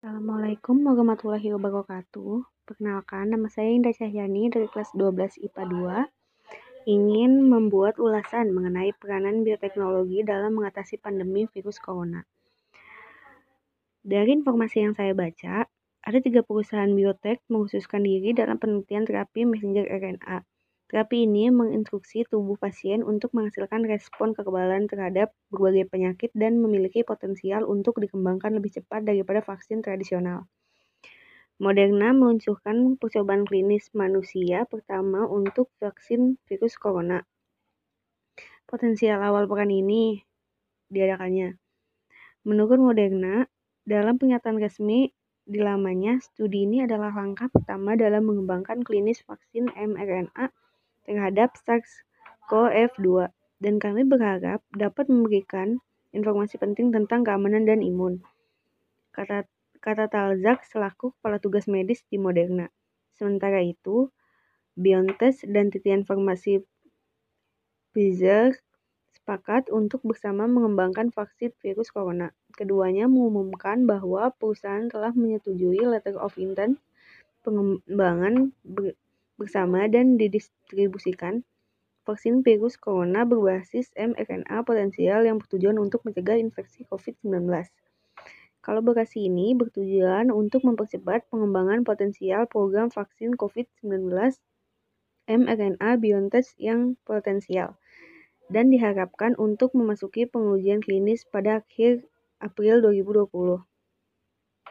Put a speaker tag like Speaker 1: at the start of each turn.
Speaker 1: Assalamualaikum warahmatullahi wabarakatuh. Perkenalkan, nama saya Indah Cahyani dari kelas 12 IPA 2. Ingin membuat ulasan mengenai peranan bioteknologi dalam mengatasi pandemi virus corona. Dari informasi yang saya baca, ada tiga perusahaan biotek mengkhususkan diri dalam penelitian terapi messenger RNA. Terapi ini menginstruksi tubuh pasien untuk menghasilkan respon kekebalan terhadap berbagai penyakit dan memiliki potensial untuk dikembangkan lebih cepat daripada vaksin tradisional. Moderna meluncurkan percobaan klinis manusia pertama untuk vaksin virus corona. Potensial awal pekan ini diadakannya. Menurut Moderna, dalam pernyataan resmi di lamanya, studi ini adalah langkah pertama dalam mengembangkan klinis vaksin mRNA terhadap SARS-CoV-2 dan kami berharap dapat memberikan informasi penting tentang keamanan dan imun. Kata kata Talzak selaku kepala tugas medis di Moderna. Sementara itu, BioNTech dan titian farmasi Pfizer sepakat untuk bersama mengembangkan vaksin virus corona. Keduanya mengumumkan bahwa perusahaan telah menyetujui letter of intent pengembangan bersama dan didistribusikan vaksin virus corona berbasis mRNA potensial yang bertujuan untuk mencegah infeksi COVID-19. Kolaborasi ini bertujuan untuk mempercepat pengembangan potensial program vaksin COVID-19 mRNA BioNTech yang potensial dan diharapkan untuk memasuki pengujian klinis pada akhir April 2020.